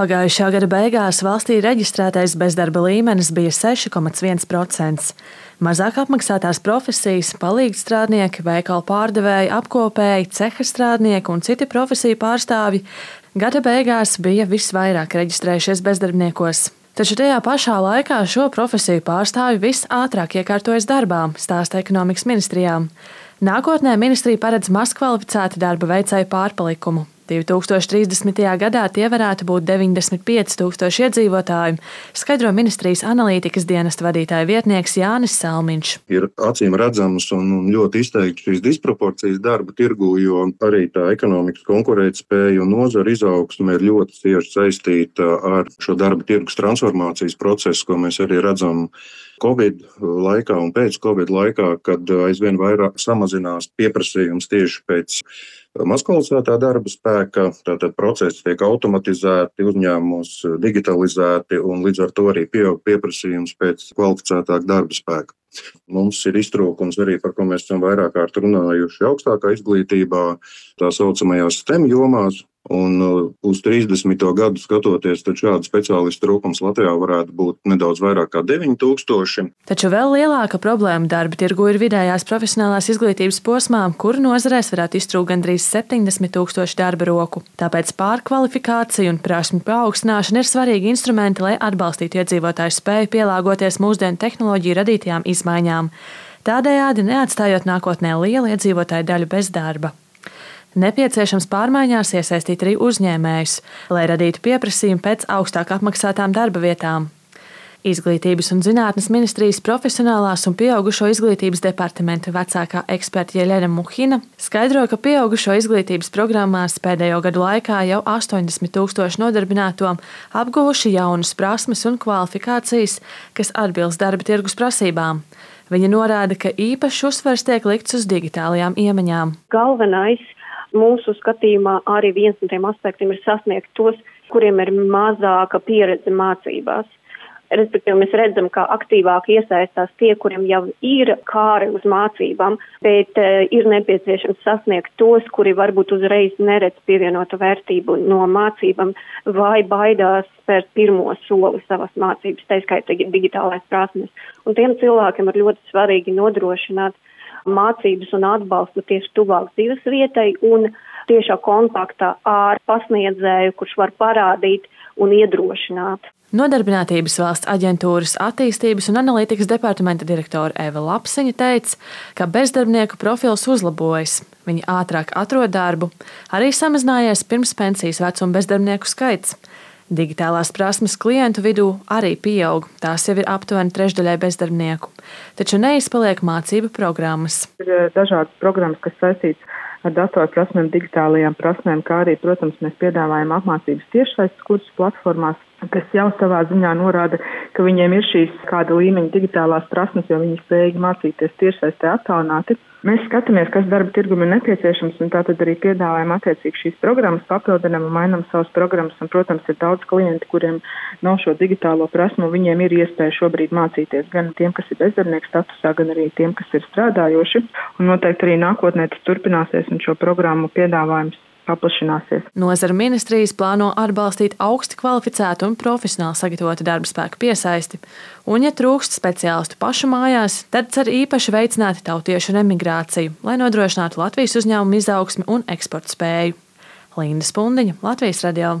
Pagājušā gada beigās valstī reģistrētais bezdarba līmenis bija 6,1%. Mazāk apmaksātās profesijas, palīgstrādnieki, veikalu pārdevēji, apkopēji, ceha strādnieki un citi profesiju pārstāvji gada beigās bija visvairāk reģistrējušies bezdarbniekos. Taču tajā pašā laikā šo profesiju pārstāvji visātrāk iekārtojas darbā, stāsta ekonomikas ministrijā. Nākotnē ministrija paredz mazkvalificētu darba veicēju pārpalikumu. 2030. gadā tie varētu būt 95 tūkstoši iedzīvotāji, skaidro ministrijas analītikas dienesta vadītāja vietnieks Jānis Salmiņš. Ir acīm redzamas un ļoti izteikti šīs disproporcijas darba tirgu, jo arī tā ekonomikas konkurētspēja un nozara izaugsme ir ļoti cieši saistīta ar šo darba tirgus transformācijas procesu, ko mēs arī redzam Covid laikā un pēc Covid laikā, kad aizvien vairāk samazinās pieprasījums tieši pēc mazkvalificētā darba spēka. Tātad procesi tiek automatizēti, uzņēmumos digitalizēti, un līdz ar to arī pieaug pieprasījums pēc kvalificētāka darba spēka. Mums ir iztrūkums arī, par ko mēs esam vairāk kārt runājuši, augstākā izglītībā, tā saucamajās STEM jomās, Un uh, uz 30. gadu skatoties, tad šādu speciālistu trūkums Latvijā varētu būt nedaudz vairāk kā 9000. Taču vēl lielāka problēma darba tirgu ir vidējās profesionālās izglītības posmā, kur nozarēs varētu iztrūkt gandrīz 70 tūkstoši darba roku. Tāpēc pārkvalifikācija un prasmu paaugstināšana ir svarīgi instrumenti, lai atbalstītu iedzīvotāju spēju pielāgoties mūsdienu tehnoloģiju radītajām izmaiņām. Tādējādi neatstājot nākotnē lielu iedzīvotāju daļu bez darba. Nepieciešams pārmaiņās iesaistīt arī uzņēmējus, lai radītu pieprasījumu pēc augstāk apmaksātām darba vietām. Izglītības un zinātnes ministrijas profesionālās un pieaugušo izglītības departamenta vecākā eksperta Jeļena Muhina skaidro, ka pieaugušo izglītības programmās pēdējo gadu laikā jau 80 tūkstoši nodarbināto apguvuši jaunas prasmes un kvalifikācijas, kas atbilst darba tirgus prasībām. Viņa norāda, ka īpašs uzsvers tiek likts uz digitālajām iemaņām. Galvenais Mūsu skatījumā arī viens no tiem aspektiem ir sasniegt tos, kuriem ir mazāka pieredze mācībās. Respektīvi, mēs redzam, ka aktīvāk iesaistās tie, kuriem jau ir kāri uz mācībām, bet e, ir nepieciešams sasniegt tos, kuri varbūt uzreiz neredz pievienotu vērtību no mācībām vai baidās spērt pirmo soli savas mācības, tā skaitā digitālais prasmes. Un tiem cilvēkiem ir ļoti svarīgi nodrošināt mācības un atbalstu tieši tuvāk dzīves vietai un tiešā kontaktā ar pasniedzēju, kurš var parādīt un iedrošināt. Nodarbinātības valsts aģentūras attīstības un analītikas departamenta direktore Eva Lapsiņa teica, ka bezdarbnieku profils uzlabojas, viņi ātrāk atrod darbu, arī samazinājies pirms pensijas vecuma bezdarbnieku skaits. Digitālās prasmes klientu vidū arī pieaug, tās jau ir aptuveni trešdaļai bezdarbnieku, taču neizpaliek mācību programmas. Ir eh, dažādas programmas, kas saistītas ar datorprasmēm, digitālajām prasmēm, kā arī, protams, mēs piedāvājam apmācības tiešsaistes kursus platformās, kas jau savā ziņā norāda, ka viņiem ir šīs kāda līmeņa digitālās prasmes, jo viņi spējīgi mācīties tiešsaistē attālināti. Mēs skatāmies, kas darba tirgum ir nepieciešams, un tātad arī piedāvājam attiecīgi šīs programmas, papildinam un mainam savas programmas. Un, protams, ir daudz klienti, kuriem nav šo digitālo prasmu, viņiem ir iespēja šobrīd mācīties gan tiem, kas ir bezdarbnieku statusā, gan arī tiem, kas ir strādājoši. Un noteikti arī nākotnē tas turpināsies un šo programmu piedāvājums paplašināsies. Nozara ministrijas plāno atbalstīt augsti kvalificētu un profesionāli sagatavotu darba spēku piesaisti, un, ja trūkst speciālistu pašu mājās, tad cer īpaši veicināt tautiešu emigrāciju, lai nodrošinātu Latvijas uzņēmumu izaugsmi un eksporta spēju. Linda Spundiņa, Latvijas radio.